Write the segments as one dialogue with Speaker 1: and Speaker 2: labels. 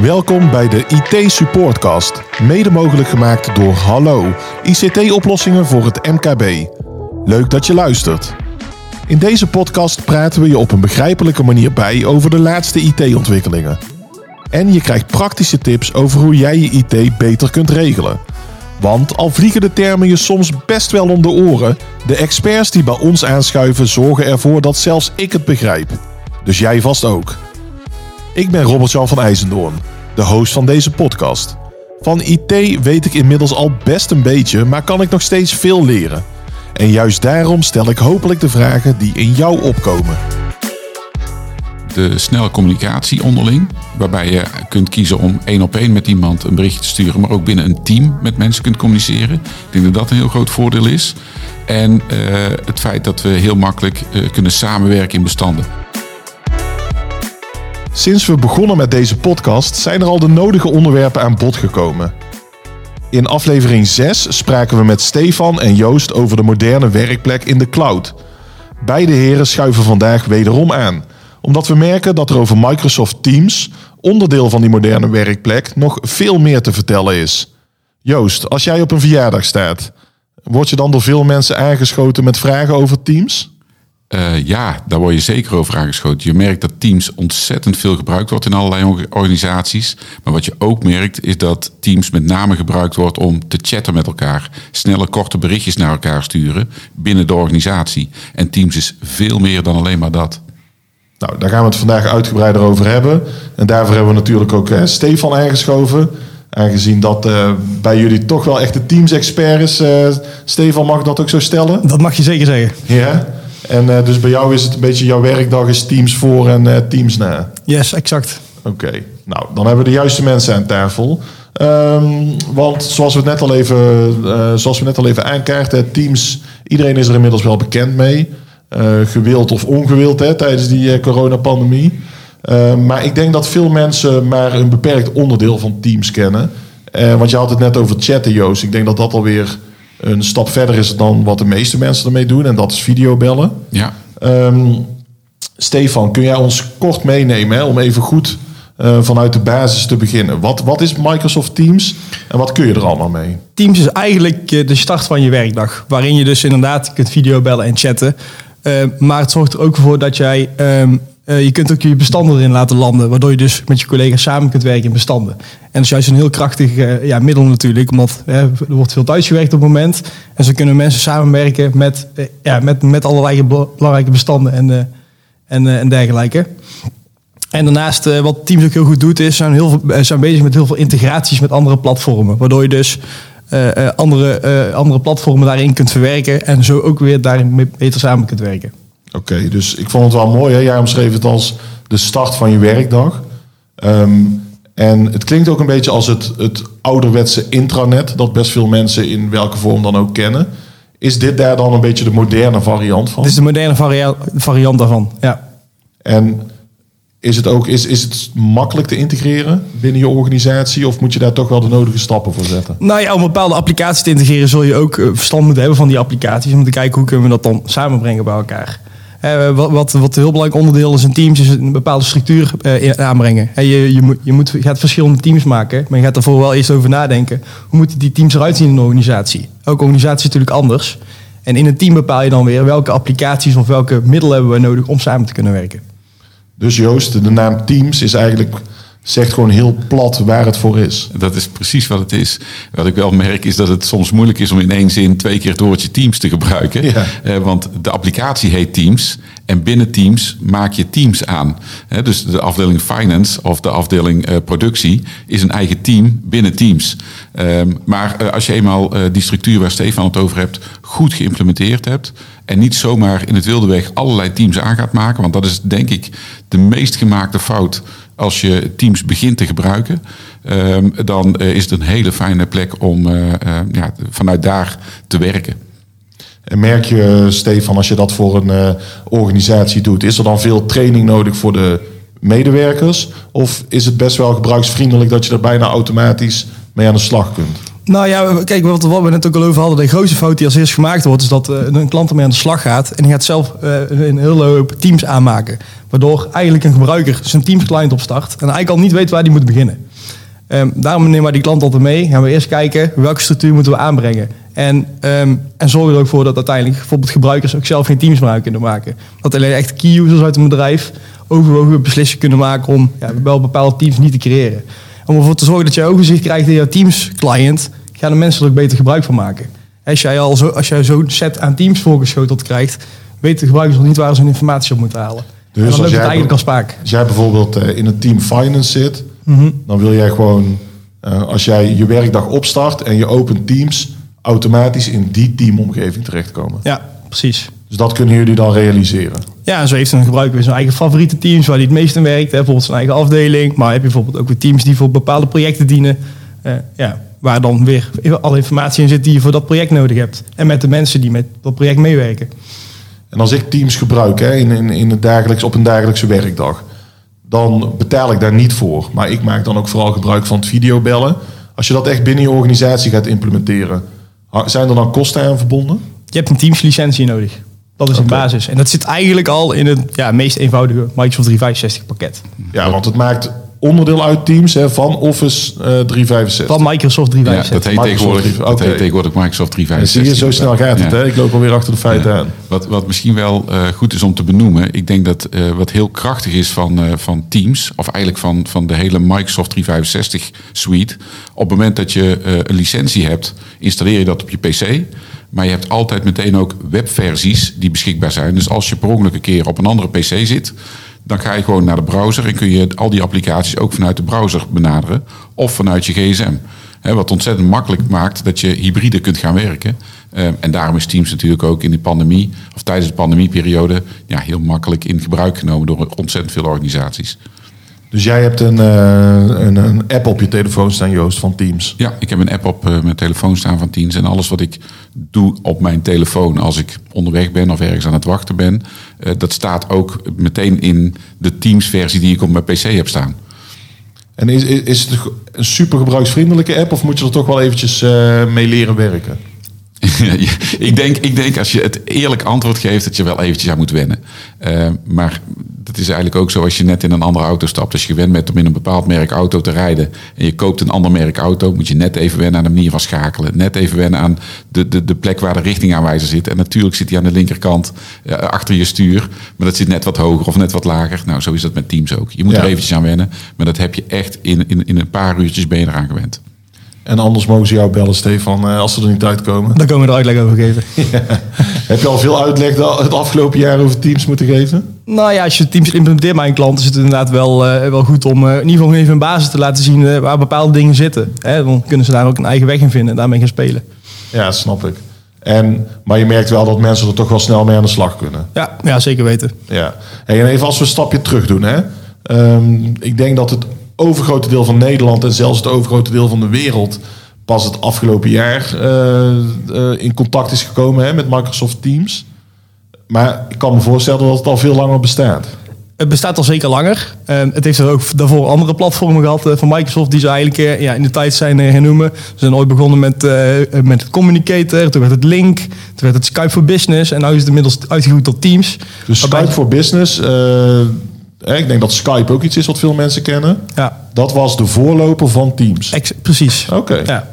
Speaker 1: Welkom bij de IT Supportcast, mede mogelijk gemaakt door Hallo, ICT-oplossingen voor het MKB. Leuk dat je luistert. In deze podcast praten we je op een begrijpelijke manier bij over de laatste IT-ontwikkelingen. En je krijgt praktische tips over hoe jij je IT beter kunt regelen. Want al vliegen de termen je soms best wel om de oren, de experts die bij ons aanschuiven zorgen ervoor dat zelfs ik het begrijp. Dus jij vast ook. Ik ben Robert-Jan van IJzendoorn, de host van deze podcast. Van IT weet ik inmiddels al best een beetje, maar kan ik nog steeds veel leren. En juist daarom stel ik hopelijk de vragen die in jou opkomen.
Speaker 2: de snelle communicatie onderling. Waarbij je kunt kiezen om één op één met iemand een berichtje te sturen. Maar ook binnen een team met mensen kunt communiceren. Ik denk dat dat een heel groot voordeel is. En eh, het feit dat we heel makkelijk eh, kunnen samenwerken in bestanden.
Speaker 1: Sinds we begonnen met deze podcast zijn er al de nodige onderwerpen aan bod gekomen. In aflevering 6 spraken we met Stefan en Joost over de moderne werkplek in de cloud. Beide heren schuiven vandaag wederom aan, omdat we merken dat er over Microsoft Teams, onderdeel van die moderne werkplek, nog veel meer te vertellen is. Joost, als jij op een verjaardag staat, word je dan door veel mensen aangeschoten met vragen over Teams?
Speaker 2: Eh, ja, daar word je zeker over aangeschoten. Je merkt dat Teams ontzettend veel gebruikt wordt in allerlei or- organisaties. Maar wat je ook merkt is dat Teams met name gebruikt wordt om te chatten met elkaar. Snelle, korte berichtjes naar elkaar sturen binnen de organisatie. En Teams is veel meer dan alleen maar dat.
Speaker 1: Nou, daar gaan we het vandaag uitgebreider over hebben. En daarvoor hebben we natuurlijk ook eh, Stefan aangeschoven. Aangezien dat eh, bij jullie toch wel echt de Teams-expert is. Stefan, mag ik dat ook zo stellen?
Speaker 3: Dat mag je zeker zeggen.
Speaker 1: Ja. En eh, dus bij jou is het een beetje jouw werkdag is Teams voor en eh, Teams na.
Speaker 3: Yes, exact.
Speaker 1: Oké, nou dan hebben we de juiste mensen aan tafel. Ehm, want zoals we het net al even, eh, zoals we net al even aankaarten, Teams, iedereen is er inmiddels wel bekend mee. Gewild of ongewild hè, tijdens die coronapandemie. Eh, maar ik denk dat veel mensen maar een beperkt onderdeel van Teams kennen. Want je had het net over chatten, Joost. Ik denk dat dat alweer een stap verder is dan wat de meeste mensen ermee doen. En dat is videobellen.
Speaker 2: Ja,
Speaker 1: Ehm, Stefan, kun jij ons kort meenemen hè, om even goed eh, vanuit de basis te beginnen? Wat, wat is Microsoft Teams en wat kun je er allemaal mee?
Speaker 3: Teams is eigenlijk eh, de start van je werkdag. Waarin je dus inderdaad kunt videobellen en chatten. Eh, maar het zorgt er ook voor dat jij... ehm, eh, je kunt ook je bestanden erin laten landen. Waardoor je dus met je collega's samen kunt werken in bestanden. En dat is juist een heel krachtig eh, ja, middel natuurlijk. Hè, er wordt veel thuisgewerkt op het moment. En zo kunnen mensen samenwerken met, eh, ja, met, met allerlei bel- belangrijke bestanden en, en, en dergelijke. En daarnaast, wat Teams ook heel goed doet, is zijn, heel zijn bezig met heel veel integraties met andere platformen. Waardoor je dus andere, andere platformen daarin kunt verwerken. En zo ook weer daarin beter samen kunt werken.
Speaker 1: Oké, dus ik vond het wel mooi. Hè? Jij omschreef het als de start van je werkdag. Ehm, en het klinkt ook een beetje als het, het ouderwetse intranet, dat best veel mensen in welke vorm dan ook kennen. Is dit daar dan een beetje de moderne variant van?
Speaker 3: Dit is de moderne varia- variant daarvan. Ja.
Speaker 1: En is het ook is, is het makkelijk te integreren binnen je organisatie? Of moet je daar toch wel de nodige stappen voor zetten?
Speaker 3: Nou ja, om bepaalde applicaties te integreren zul je ook eh, verstand moeten hebben van die applicaties. Om te kijken hoe kunnen we dat dan samenbrengen bij elkaar. Eh, wat, wat, een heel belangrijk onderdeel is in teams, is een bepaalde structuur eh, aanbrengen. Je, je, moet, je, moet, je gaat verschillende teams maken, maar je gaat ervoor wel eerst over nadenken. Hoe moeten die teams eruit zien in een organisatie? Elke organisatie is natuurlijk anders. En in een team bepaal je dan weer welke applicaties of welke middelen hebben we nodig om samen te kunnen werken.
Speaker 1: Dus Joost, de naam Teams is eigenlijk, zegt gewoon heel plat waar het voor is.
Speaker 2: Dat is precies wat het is. Wat ik wel merk is dat het soms moeilijk is om in één zin twee keer het woordje Teams te gebruiken.
Speaker 1: Ja.
Speaker 2: Eh, want de applicatie heet Teams en binnen Teams maak je Teams aan. Dus de afdeling Finance of de afdeling eh, Productie is een eigen team binnen Teams. Ehm, maar eh, als je eenmaal die structuur waar Stefan het over hebt goed geïmplementeerd hebt en niet zomaar in het wilde weg allerlei teams aan gaat maken, want dat is denk ik de meest gemaakte fout als je Teams begint te gebruiken, ehm, dan eh, is het een hele fijne plek om eh, eh, ja, vanuit daar te werken.
Speaker 1: En merk je, Stefan, als je dat voor een organisatie doet, is er dan veel training nodig voor de medewerkers? Of is het best wel gebruiksvriendelijk dat je er bijna automatisch mee aan de slag kunt?
Speaker 3: Nou ja, kijk, wat, we net ook al over hadden. De grootste fout die als eerst gemaakt wordt, is dat eh, een klant ermee aan de slag gaat. En die gaat zelf eh, een hele hoop teams aanmaken. Waardoor eigenlijk een gebruiker zijn Teams client opstart. En eigenlijk al niet weet waar die moet beginnen. Ehm, daarom nemen wij die klant altijd mee. Gaan we eerst kijken welke structuur moeten we aanbrengen. En, ehm, en zorgen er ook voor dat uiteindelijk bijvoorbeeld gebruikers ook zelf geen teamsgebruik kunnen maken. Dat alleen echt key users uit een bedrijf overwogen beslissingen kunnen maken om ja, wel bepaalde teams niet te creëren. Om ervoor te zorgen dat je overzicht krijgt in jouw teams client, gaan de mensen er ook beter gebruik van maken. Als jij al zo, als jij zo'n set aan teams voorgeschoteld krijgt, weten de gebruikers nog niet waar ze hun informatie op moeten halen.
Speaker 1: Dus
Speaker 3: en dan
Speaker 1: jij
Speaker 3: het eigenlijk als spaak.
Speaker 1: Als jij bijvoorbeeld eh, in het team finance zit,
Speaker 3: Mhm.
Speaker 1: dan wil jij gewoon, eh, als jij je werkdag opstart en je opent teams, automatisch in die teamomgeving terechtkomen.
Speaker 3: Ja, precies.
Speaker 1: Dus dat kunnen jullie dan realiseren.
Speaker 3: Ja, zo heeft een gebruiker weer zijn eigen favoriete teams waar hij het meest in werkt. Hè, bijvoorbeeld zijn eigen afdeling. Maar heb je bijvoorbeeld ook weer teams die voor bepaalde projecten dienen. Eh, ja, waar dan weer alle informatie in zit die je voor dat project nodig hebt. En met de mensen die met dat project meewerken.
Speaker 1: En als ik Teams gebruik hè, in, in, in het dagelijks, op een dagelijkse werkdag, dan betaal ik daar niet voor. Maar ik maak dan ook vooral gebruik van het videobellen. Als je dat echt binnen je organisatie gaat implementeren, zijn er dan kosten aan verbonden?
Speaker 3: Je hebt een Teams licentie nodig. Dat is een
Speaker 1: Oké.
Speaker 3: basis. En dat zit eigenlijk al in het ja, meest eenvoudige Microsoft 365 pakket.
Speaker 1: Ja, want het maakt onderdeel uit Teams hè, van Office eh, 365.
Speaker 3: Van Microsoft
Speaker 2: Ja,
Speaker 3: 365.
Speaker 2: dat heet,
Speaker 1: Microsoft
Speaker 2: tegenwoordig,
Speaker 1: 365.
Speaker 2: dat heet
Speaker 1: Oké.
Speaker 2: tegenwoordig Microsoft
Speaker 1: En
Speaker 2: 365.
Speaker 1: zie je, zo snel gaat het.
Speaker 2: Ja.
Speaker 1: Hè? Ik loop alweer achter de feiten aan.
Speaker 2: Wat, wat misschien wel eh, goed is om te benoemen, ik denk dat eh, wat heel krachtig is van, eh, van Teams, of eigenlijk van, van de hele Microsoft 365 suite, op het moment dat je eh, een licentie hebt, installeer je dat op je PC. Maar je hebt altijd meteen ook webversies die beschikbaar zijn. Dus als je per ongeluk een keer op een andere PC zit, dan ga je gewoon naar de browser en kun je al die applicaties ook vanuit de browser benaderen of vanuit je gsm. Wat ontzettend makkelijk maakt dat je hybride kunt gaan werken. Eh, en daarom is Teams natuurlijk ook in de pandemie, of tijdens de pandemieperiode, ja, heel makkelijk in gebruik genomen door ontzettend veel organisaties.
Speaker 1: Dus jij hebt een, eh, een, een app op je telefoon staan, Joost, van Teams.
Speaker 2: Ja, ik heb een app op eh, mijn telefoon staan van Teams. En alles wat ik doe op mijn telefoon als ik onderweg ben of ergens aan het wachten ben, eh, dat staat ook meteen in de Teams-versie die ik op mijn PC heb staan.
Speaker 1: En is, is, is het een super gebruiksvriendelijke app of moet je er toch wel eventjes mee leren werken?
Speaker 2: ik, denk, ik denk als je het eerlijk antwoord geeft, dat je wel eventjes aan moet wennen. Maar dat is eigenlijk ook zo als je net in een andere auto stapt. Als je gewend bent om in een bepaald merk auto te rijden en je koopt een ander merk auto, moet je net even wennen aan de manier van schakelen. Net even wennen aan de, de, de plek waar de richtingaanwijzer zit. En natuurlijk zit die aan de linkerkant eh, achter je stuur, maar dat zit net wat hoger of net wat lager. Nou, zo is dat met Teams ook. Je moet
Speaker 1: Ja.
Speaker 2: er eventjes aan wennen, maar dat heb je echt in, in, in een paar uurtjes ben je eraan gewend.
Speaker 1: En anders mogen ze jou bellen, Stefan, eh, als ze er niet uitkomen.
Speaker 3: Daar komen we er uitleg over geven.
Speaker 1: Heb je al veel uitleg het afgelopen jaar over Teams moeten geven?
Speaker 3: Nou ja, als je Teams implementeert bij een klant, is het inderdaad wel, eh, wel goed om eh, in ieder geval even een basis te laten zien eh, waar bepaalde dingen zitten. Hè, dan kunnen ze daar ook een eigen weg in vinden en daarmee gaan spelen.
Speaker 1: Ja, dat snap ik. En, maar je merkt wel dat mensen er toch wel snel mee aan de slag kunnen.
Speaker 3: Ja, ja zeker weten.
Speaker 1: Ja. Hey, en even als we een stapje terug doen. Hè? Ehm, ik denk dat het overgrote deel van Nederland en zelfs het overgrote deel van de wereld pas het afgelopen jaar in contact is gekomen hè, met Microsoft Teams. Maar ik kan me voorstellen dat het al veel langer bestaat.
Speaker 3: Het bestaat al zeker langer. Eh, het heeft er ook daarvoor andere platformen gehad eh, van Microsoft die ze eigenlijk eh, ja, in de tijd zijn eh, hernoemen. Ze zijn ooit begonnen met, met het Communicator, toen werd het Link, toen werd het Skype for Business en nu is het inmiddels uitgegroeid tot Teams.
Speaker 1: Dus
Speaker 3: Waarbij-
Speaker 1: Skype voor Business, eh, ik denk dat Skype ook iets is wat veel mensen kennen.
Speaker 3: Ja,
Speaker 1: Dat was de voorloper van Teams.
Speaker 3: ex- precies.
Speaker 1: Oké.
Speaker 3: Ja.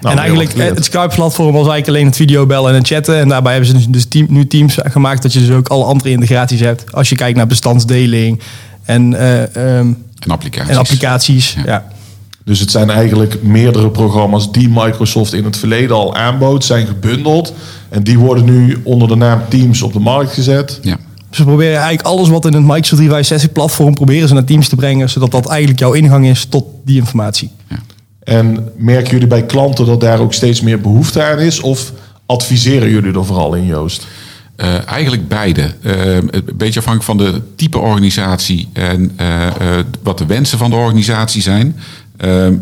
Speaker 1: Nou,
Speaker 3: en eigenlijk,
Speaker 1: wat
Speaker 3: eh, het Skype-platform was eigenlijk alleen het videobellen en het chatten. En daarbij hebben ze dus, dus team, nu Teams gemaakt dat je dus ook alle andere integraties hebt. Als je kijkt naar bestandsdeling en, eh, ehm,
Speaker 2: En applicaties.
Speaker 3: en applicaties. Ja.
Speaker 1: Dus het zijn eigenlijk meerdere programma's die Microsoft in het verleden al aanbood, zijn gebundeld. En die worden nu onder de naam Teams op de markt gezet.
Speaker 2: Ja.
Speaker 3: Ze proberen eigenlijk alles wat in het Microsoft 365-platform proberen ze naar Teams te brengen. Zodat dat eigenlijk jouw ingang is tot die informatie.
Speaker 1: En merken jullie bij klanten dat daar ook steeds meer behoefte aan is? Of adviseren jullie er vooral in, Joost?
Speaker 2: Eh, eigenlijk beide. Eh, een beetje afhankelijk van de type organisatie en eh, wat de wensen van de organisatie zijn.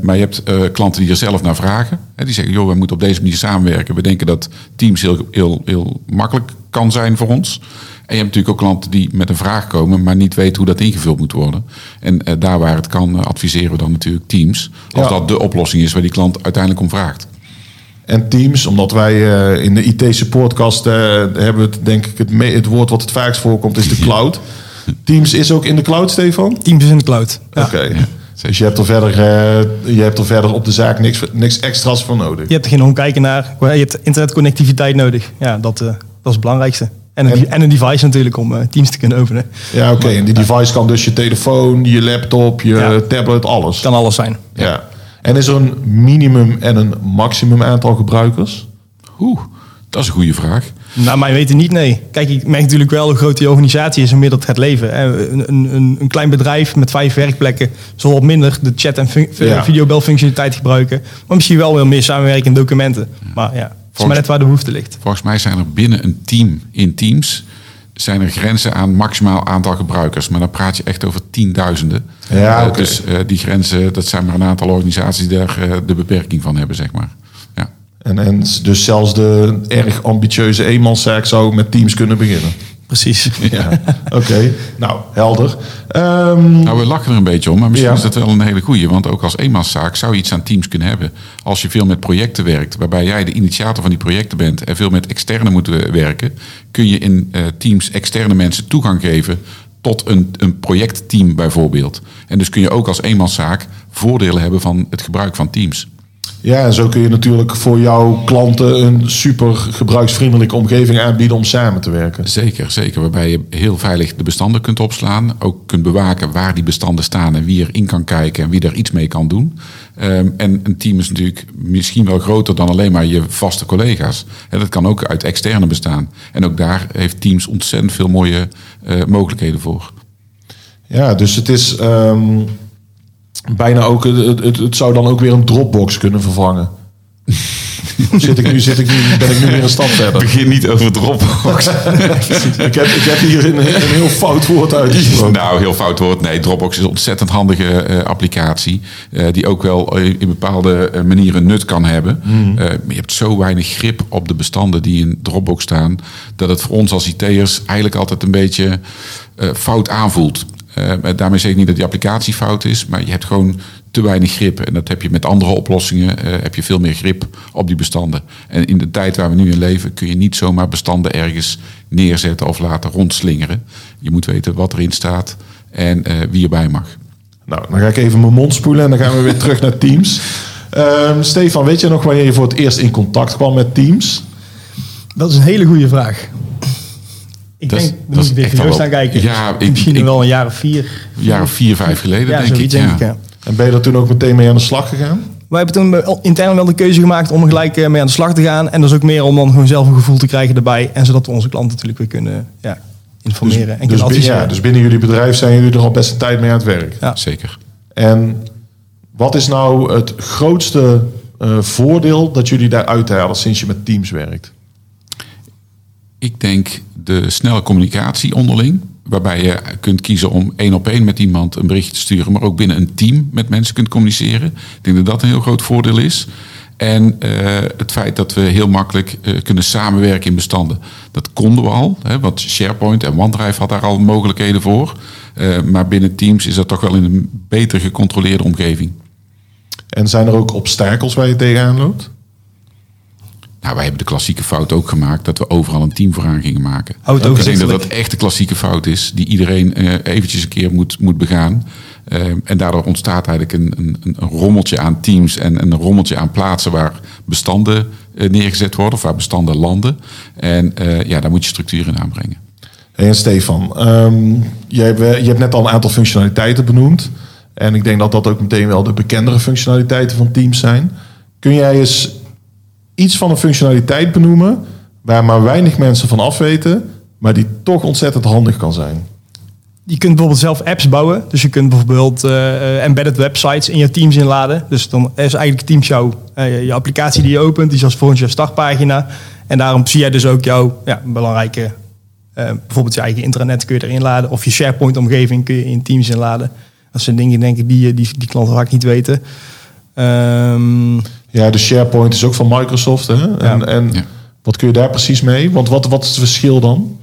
Speaker 2: Maar je hebt klanten die er zelf naar vragen. Hè, die zeggen, joh, we moeten op deze manier samenwerken. We denken dat Teams heel, heel, heel makkelijk kan zijn voor ons. En je hebt natuurlijk ook klanten die met een vraag komen, maar niet weten hoe dat ingevuld moet worden. En eh, daar waar het kan, eh, adviseren we dan natuurlijk Teams. Als
Speaker 1: Ja.
Speaker 2: dat de oplossing is waar die klant uiteindelijk om vraagt.
Speaker 1: En Teams, omdat wij eh, in de IT-supportcast hebben we het, denk ik, het, me- het woord wat het vaakst voorkomt, is de cloud. Teams is ook in de cloud, Stefan?
Speaker 3: Teams is in de cloud. Ja.
Speaker 1: Oké. Dus je hebt er verder, eh, je hebt er verder op de zaak niks, niks extra's voor nodig.
Speaker 3: Je hebt er geen omkijkenaar. Je hebt internetconnectiviteit nodig. Ja, dat, eh, dat is het belangrijkste. En een,
Speaker 1: En-
Speaker 3: en, en een device natuurlijk om eh, Teams te kunnen openen.
Speaker 1: Ja, oké. En die device kan dus je telefoon, je laptop, je
Speaker 3: Ja.
Speaker 1: tablet, alles.
Speaker 3: Kan alles zijn.
Speaker 1: Ja. En is er een minimum en een maximum aantal gebruikers?
Speaker 2: Oeh, dat is een goede vraag.
Speaker 3: Nou, mij weten niet, nee. Kijk, ik merk natuurlijk wel hoe groot die organisatie is inmiddels het leven. hè. Een, een, een, een klein bedrijf met vijf werkplekken zal wat minder de chat- en
Speaker 1: Ja.
Speaker 3: videobelfunctionaliteit gebruiken. Maar misschien wel weer meer samenwerking in documenten. Maar ja, is
Speaker 2: Volgens-
Speaker 3: maar net waar de behoefte ligt.
Speaker 2: Volgens mij zijn er binnen een team in Teams zijn er grenzen aan maximaal aantal gebruikers. Maar dan praat je echt over tienduizenden.
Speaker 1: Ja,
Speaker 2: Eh. Dus eh, die grenzen, dat zijn maar een aantal organisaties die daar eh, de beperking van hebben, zeg maar. Ja,
Speaker 1: En, en dus zelfs de erg ambitieuze eenmanszaak zou met teams kunnen beginnen.
Speaker 3: Precies.
Speaker 1: Ja, oké. Nou, helder. Ehm,
Speaker 2: Nou, we lachen er een beetje om, maar misschien
Speaker 1: Ja.
Speaker 2: is dat wel een hele goeie. Want ook als eenmanszaak zou je iets aan teams kunnen hebben. Als je veel met projecten werkt, waarbij jij de initiator van die projecten bent... en veel met externe moet werken... kun je in eh, teams externe mensen toegang geven tot een, een projectteam bijvoorbeeld. En dus kun je ook als eenmanszaak voordelen hebben van het gebruik van teams.
Speaker 1: Ja, en zo kun je natuurlijk voor jouw klanten een super gebruiksvriendelijke omgeving aanbieden om samen te werken.
Speaker 2: Zeker, zeker. Waarbij je heel veilig de bestanden kunt opslaan. Ook kunt bewaken waar die bestanden staan en wie erin kan kijken en wie daar iets mee kan doen. Ehm, en een team is natuurlijk misschien wel groter dan alleen maar je vaste collega's. En dat kan ook uit externe bestaan. En ook daar heeft Teams ontzettend veel mooie eh, mogelijkheden voor.
Speaker 1: Ja, dus het is ehm, bijna ook, het, het, het zou dan ook weer een Dropbox kunnen vervangen. Zit ik nu, zit ik nu, ben ik nu weer een stap verder?
Speaker 2: Begin niet over Dropbox.
Speaker 1: Ik heb, ik heb hier een, een heel fout woord uitgesproken.
Speaker 2: Nou, heel fout woord. Nee, Dropbox is een ontzettend handige eh, applicatie. eh, die ook wel eh, in bepaalde manieren nut kan hebben. Maar je hebt zo weinig grip op de bestanden die in Dropbox staan. dat het voor ons als IT'ers eigenlijk altijd een beetje fout aanvoelt. Eh, daarmee zeg ik niet dat die applicatie fout is. maar je hebt gewoon te weinig grip. En dat heb je met andere oplossingen. eh, heb je veel meer grip op die bestanden. En in de tijd waar we nu in leven. kun je niet zomaar bestanden ergens neerzetten of laten rondslingeren. Je moet weten wat erin staat en eh, wie erbij mag.
Speaker 1: Nou, dan ga ik even mijn mond spoelen en dan gaan we weer terug naar Teams. Ehm, Stefan, weet je nog wanneer je voor het eerst in contact kwam met Teams?
Speaker 3: Dat is een hele goede vraag. Ik
Speaker 2: Dat
Speaker 3: denk, dan
Speaker 2: dat
Speaker 3: moet ik
Speaker 2: is
Speaker 3: weer
Speaker 2: echt
Speaker 3: voor
Speaker 2: al
Speaker 3: jou
Speaker 2: wel-
Speaker 3: staan kijken.
Speaker 2: Ja, ik-
Speaker 3: Misschien
Speaker 2: ik-
Speaker 3: wel een jaar of vier.
Speaker 2: Een jaar of vier, vijf geleden,
Speaker 3: Ja,
Speaker 2: denk ik. Ja.
Speaker 3: denk ik, ja.
Speaker 1: En ben je daar toen ook meteen mee aan de slag gegaan?
Speaker 3: Wij hebben toen intern wel de keuze gemaakt om er gelijk eh, mee aan de slag te gaan. En dat is ook meer om dan gewoon zelf een gevoel te krijgen erbij. En zodat we onze klanten natuurlijk weer kunnen ja, informeren en
Speaker 1: dus,
Speaker 3: kunnen
Speaker 1: bin-
Speaker 3: adviseren.
Speaker 1: ja, dus binnen jullie bedrijf zijn jullie er al best een tijd mee aan het werk.
Speaker 3: Ja.
Speaker 2: Zeker.
Speaker 1: En wat is nou het grootste eh, voordeel dat jullie daar uithalen sinds je met Teams werkt?
Speaker 2: Ik denk de snelle communicatie onderling. Waarbij je kunt kiezen om één op één met iemand een berichtje te sturen. Maar ook binnen een team met mensen kunt communiceren. Ik denk dat dat een heel groot voordeel is. En eh, het feit dat we heel makkelijk eh, kunnen samenwerken in bestanden. Dat konden we al. Hè, want SharePoint en OneDrive had daar al mogelijkheden voor. Eh, maar binnen Teams is dat toch wel in een beter gecontroleerde omgeving.
Speaker 1: En zijn er ook obstakels waar je tegenaan loopt?
Speaker 2: Nou, wij hebben de klassieke fout ook gemaakt dat we overal een team voor aan gingen maken.
Speaker 3: Het
Speaker 2: ik denk dat dat echt de klassieke fout is die iedereen eh, eventjes een keer moet, moet begaan. Eh, en daardoor ontstaat eigenlijk een, een, een rommeltje aan teams en een rommeltje aan plaatsen waar bestanden eh, neergezet worden of waar bestanden landen. En eh, ja, daar moet je structuur in aanbrengen.
Speaker 1: Hey, en Stefan, ehm, je, hebt, je hebt net al een aantal functionaliteiten benoemd. En ik denk dat dat ook meteen wel de bekendere functionaliteiten van Teams zijn. Kun jij eens iets van een functionaliteit benoemen waar maar weinig mensen van afweten, maar die toch ontzettend handig kan zijn?
Speaker 3: Je kunt bijvoorbeeld zelf apps bouwen. Dus je kunt bijvoorbeeld eh, eh, embedded websites in je Teams inladen. Dus dan is eigenlijk Teams jouw eh, je applicatie die je opent. Die is als volgens je startpagina. En daarom zie jij dus ook jouw ja, belangrijke... bijvoorbeeld je eigen intranet kun je erin laden. Of je SharePoint-omgeving kun je in Teams inladen. Dat zijn dingen, denk ik, die, die, die klanten vaak niet weten. Ehm,
Speaker 1: Ja, de SharePoint is ook van Microsoft. Hè? En, en
Speaker 2: Ja.
Speaker 1: wat kun je daar precies mee? Want wat, wat is het verschil dan?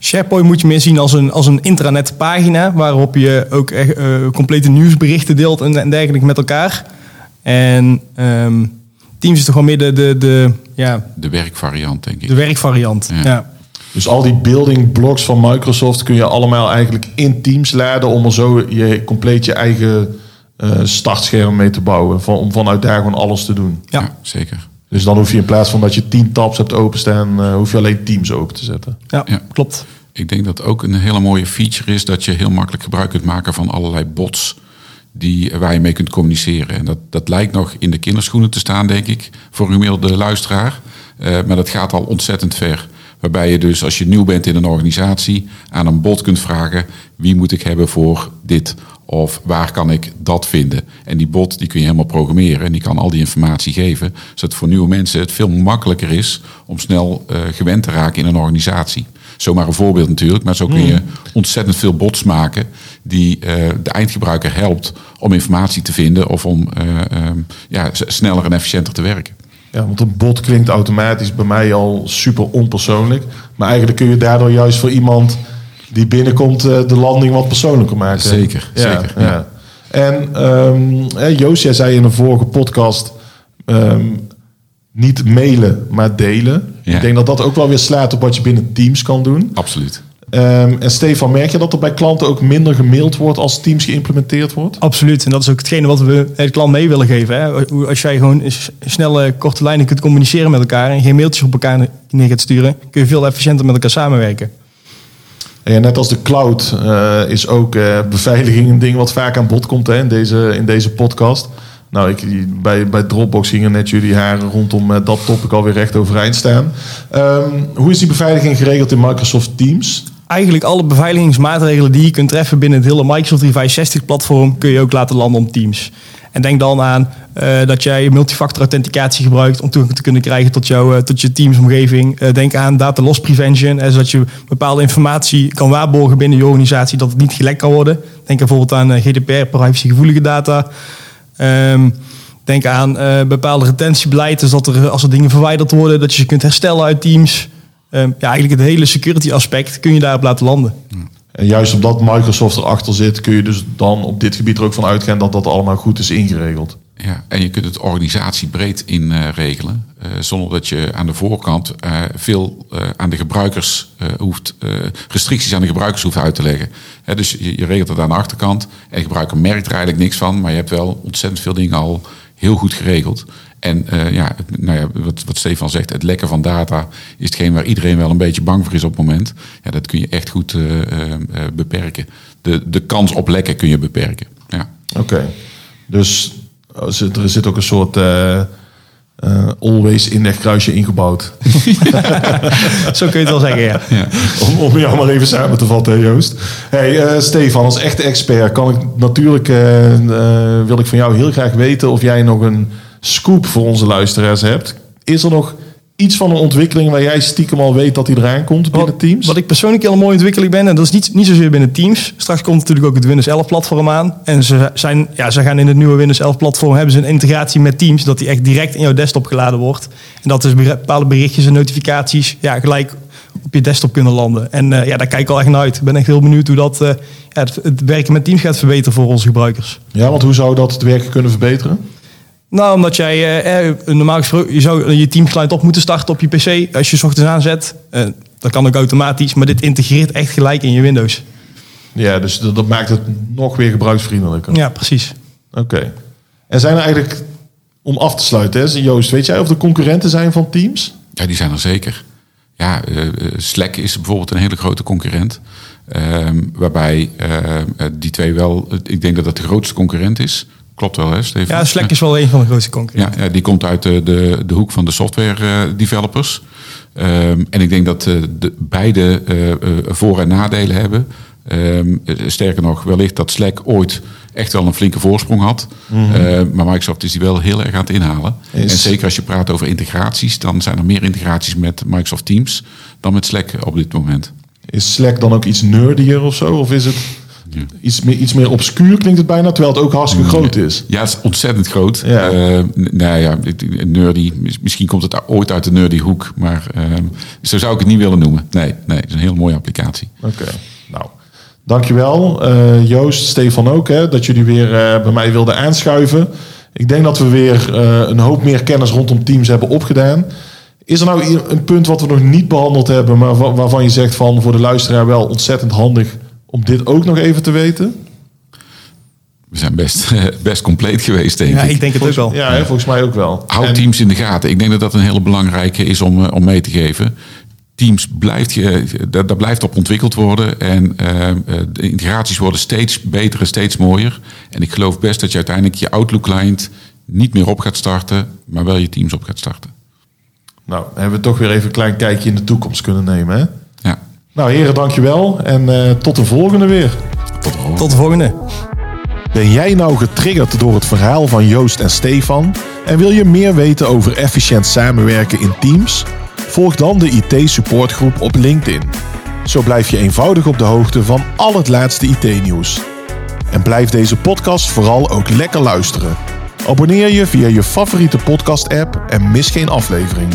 Speaker 3: SharePoint moet je meer zien als een, als een intranetpagina waarop je ook echt, eh, complete nieuwsberichten deelt en, en dergelijke met elkaar. En ehm, Teams is toch wel meer de, de, de, ja,
Speaker 2: De werkvariant, denk ik.
Speaker 3: de werkvariant.
Speaker 2: Ja.
Speaker 3: Ja.
Speaker 1: Dus al die building blocks van Microsoft kun je allemaal eigenlijk in Teams laden om er zo je compleet je eigen eh, startscherm mee te bouwen. Van, om vanuit daar gewoon alles te doen.
Speaker 3: Ja.
Speaker 2: Ja, zeker.
Speaker 1: Dus dan hoef je in plaats van dat je 10 tabs hebt openstaan, eh, hoef je alleen Teams open te zetten.
Speaker 3: Ja,
Speaker 2: Ja.
Speaker 3: klopt.
Speaker 2: Ik denk dat ook een hele mooie feature is dat je heel makkelijk gebruik kunt maken van allerlei bots die, waar je mee kunt communiceren. En dat, dat lijkt nog in de kinderschoenen te staan, denk ik, voor een gemiddelde luisteraar. Eh, maar dat gaat al ontzettend ver. Waarbij je dus, als je nieuw bent in een organisatie, aan een bot kunt vragen: wie moet ik hebben voor dit? Of waar kan ik dat vinden? En die bot die kun je helemaal programmeren en die kan al die informatie geven. Zodat voor nieuwe mensen het veel makkelijker is om snel eh, gewend te raken in een organisatie. Zomaar een voorbeeld natuurlijk, maar zo kun je ontzettend veel bots maken die eh, de eindgebruiker helpt om informatie te vinden of om eh, ehm, ja, sneller en efficiënter te werken.
Speaker 1: Ja, want een bot klinkt automatisch bij mij al super onpersoonlijk. Maar eigenlijk kun je daardoor juist voor iemand die binnenkomt eh, de landing wat persoonlijker maken.
Speaker 2: Zeker,
Speaker 1: ja,
Speaker 2: zeker,
Speaker 1: Ja.
Speaker 2: ja.
Speaker 1: En ehm, hè, Joost, jij zei in een vorige podcast ehm, niet mailen, maar delen.
Speaker 2: Ja.
Speaker 1: Ik denk dat dat ook wel weer slaat op wat je binnen Teams kan doen.
Speaker 2: Absoluut.
Speaker 1: Ehm, en Stefan, merk je dat er bij klanten ook minder gemaild wordt als Teams geïmplementeerd wordt?
Speaker 3: Absoluut. En dat is ook hetgene wat we het klant mee willen geven. Hè. Hoe- Als jij gewoon snelle, korte lijnen kunt communiceren met elkaar en geen mailtjes op elkaar neer gaat sturen, kun je veel efficiënter met elkaar samenwerken.
Speaker 1: Net als de cloud eh, is ook eh, beveiliging een ding wat vaak aan bod komt hè, in, deze, in deze podcast. Nou, ik, bij, bij Dropbox gingen net jullie haren rondom eh, dat topic alweer recht overeind staan. Ehm, hoe is die beveiliging geregeld in Microsoft Teams?
Speaker 3: Eigenlijk alle beveiligingsmaatregelen die je kunt treffen binnen het hele Microsoft 365 platform kun je ook laten landen op Teams. En denk dan aan eh, dat jij multifactor authenticatie gebruikt om toegang te kunnen krijgen tot, jouw, eh, tot je Teams omgeving. Eh, denk aan data loss prevention, zodat je bepaalde informatie kan waarborgen binnen je organisatie dat het niet gelekt kan worden. Denk bijvoorbeeld aan GDPR, privacygevoelige data. Ehm, denk aan bepaalde retentiebeleid, dus dat er als er dingen verwijderd worden, dat je ze kunt herstellen uit Teams. Ehm, ja, eigenlijk het hele security aspect kun je daarop laten landen.
Speaker 1: En juist omdat Microsoft erachter zit, kun je dus dan op dit gebied er ook van uitgaan dat dat allemaal goed is ingeregeld.
Speaker 2: Ja, en je kunt het organisatiebreed in eh, regelen. eh, zonder dat je aan de voorkant eh, veel eh, aan de gebruikers hoeft, restricties aan de gebruikers hoeft uit te leggen. Dus je, je regelt het aan de achterkant. En gebruiker merkt er eigenlijk niks van. Maar je hebt wel ontzettend veel dingen al heel goed geregeld. En eh, ja, het- nou ja, wat, wat Stefan zegt, het lekken van data is hetgeen waar iedereen wel een beetje bang voor is op het moment. Ja, dat kun je echt goed eh, eh, eh, beperken. De, de kans op lekken kun je beperken. Ja.
Speaker 1: Oké, dus er zit- er zit ook een soort eh, eh, always inlegkruisje ingebouwd.
Speaker 3: Zo kun je het wel zeggen, ja.
Speaker 1: Om, om jou maar even samen te vatten, Joost. Hey, eh, Stefan, als echte expert kan ik natuurlijk, eh, eh, wil ik van jou heel graag weten of jij nog een scoop voor onze luisteraars hebt. Is er nog iets van een ontwikkeling waar jij stiekem al weet dat die eraan komt binnen
Speaker 3: Wat,
Speaker 1: Teams?
Speaker 3: wat ik persoonlijk heel mooi ontwikkeling ben, en dat is niet, niet zozeer binnen Teams. Straks komt natuurlijk ook het Windows 11 platform aan. En ze, zijn, ja, ze gaan in het nieuwe Windows 11 platform hebben ze een integratie met Teams, dat die echt direct in jouw desktop geladen wordt. En dat dus bepaalde berichtjes en notificaties ja, gelijk op je desktop kunnen landen. En eh, ja, daar kijk ik al echt naar uit. Ik ben echt heel benieuwd hoe dat eh, het, het werken met Teams gaat verbeteren voor onze gebruikers.
Speaker 1: Ja, want hoe zou dat het werken kunnen verbeteren?
Speaker 3: Nou, omdat jij eh, eh, normaal gesproken, je zou je Teams client op moeten starten op je PC als je 's ochtends aanzet. Eh, dat kan ook automatisch, maar dit integreert echt gelijk in je Windows.
Speaker 1: Ja, dus dat, dat maakt het nog weer gebruiksvriendelijker.
Speaker 3: Ja, precies.
Speaker 1: Oké. En zijn er eigenlijk, om af te sluiten, hè, Joost, weet jij of er concurrenten zijn van Teams?
Speaker 2: Ja, die zijn er zeker. Ja, eh, eh, Slack is bijvoorbeeld een hele grote concurrent. Ehm, waarbij eh, eh, die twee wel, ik denk dat dat de grootste concurrent is. Klopt wel, hè, Steven?
Speaker 3: Ja, Slack is wel een van de grootste concurrenten.
Speaker 2: Ja, ja, die komt uit de, de, de hoek van de software eh, developers. Ehm, en ik denk dat eh, de, beide eh, eh, voor- en nadelen hebben. Ehm, eh, sterker nog, wellicht dat Slack ooit echt wel een flinke voorsprong had. Eh, maar Microsoft is die wel heel erg aan het inhalen.
Speaker 1: Is-
Speaker 2: En zeker als je praat over integraties, dan zijn er meer integraties met Microsoft Teams dan met Slack op dit moment.
Speaker 1: Is Slack dan ook iets nerdier of zo? Of is het iets, meer, iets meer obscuur, klinkt het bijna, terwijl het ook hartstikke groot is?
Speaker 2: Ja, het is ontzettend groot.
Speaker 1: Ja.
Speaker 2: Eh, nou ja, nerdy, mis- misschien komt het ooit uit de nerdy hoek, maar ehm, zo zou ik het niet willen noemen. Nee, nee, het is een hele mooie applicatie.
Speaker 1: Oké, nou. Dankjewel, eh Joost, Stefan ook, hè, dat jullie weer eh, bij mij wilden aanschuiven. Ik denk dat we weer een hoop meer kennis rondom Teams hebben opgedaan. Is er nou een punt wat we nog niet behandeld hebben, maar wa- waarvan je zegt van voor de luisteraar wel ontzettend handig om dit ook nog even te weten?
Speaker 2: We zijn best, best compleet geweest, denk
Speaker 3: Ja,
Speaker 2: ik.
Speaker 3: ik denk het ook wel.
Speaker 1: Ja, volgens mij ook wel.
Speaker 2: Houd
Speaker 1: En-
Speaker 2: teams in de gaten. Ik denk dat dat een hele belangrijke is om, eh, om mee te geven. Teams blijft, daar, daar blijft op ontwikkeld worden. En eh, eh, de integraties worden steeds beter en steeds mooier. En ik geloof best dat je uiteindelijk je Outlook-client niet meer op gaat starten, maar wel je teams op gaat starten.
Speaker 1: Nou, hebben we toch weer even een klein kijkje in de toekomst kunnen nemen. Hè? Nou, heren, dankjewel. En eh, tot de volgende weer.
Speaker 2: tot de volgende.
Speaker 3: Tot de volgende.
Speaker 1: Ben jij nou getriggerd door het verhaal van Joost en Stefan? En wil je meer weten over efficiënt samenwerken in teams? Volg dan de IT supportgroep op LinkedIn. Zo blijf je eenvoudig op de hoogte van al het laatste IT-nieuws. En blijf deze podcast vooral ook lekker luisteren. Abonneer je via je favoriete podcast-app en mis geen aflevering.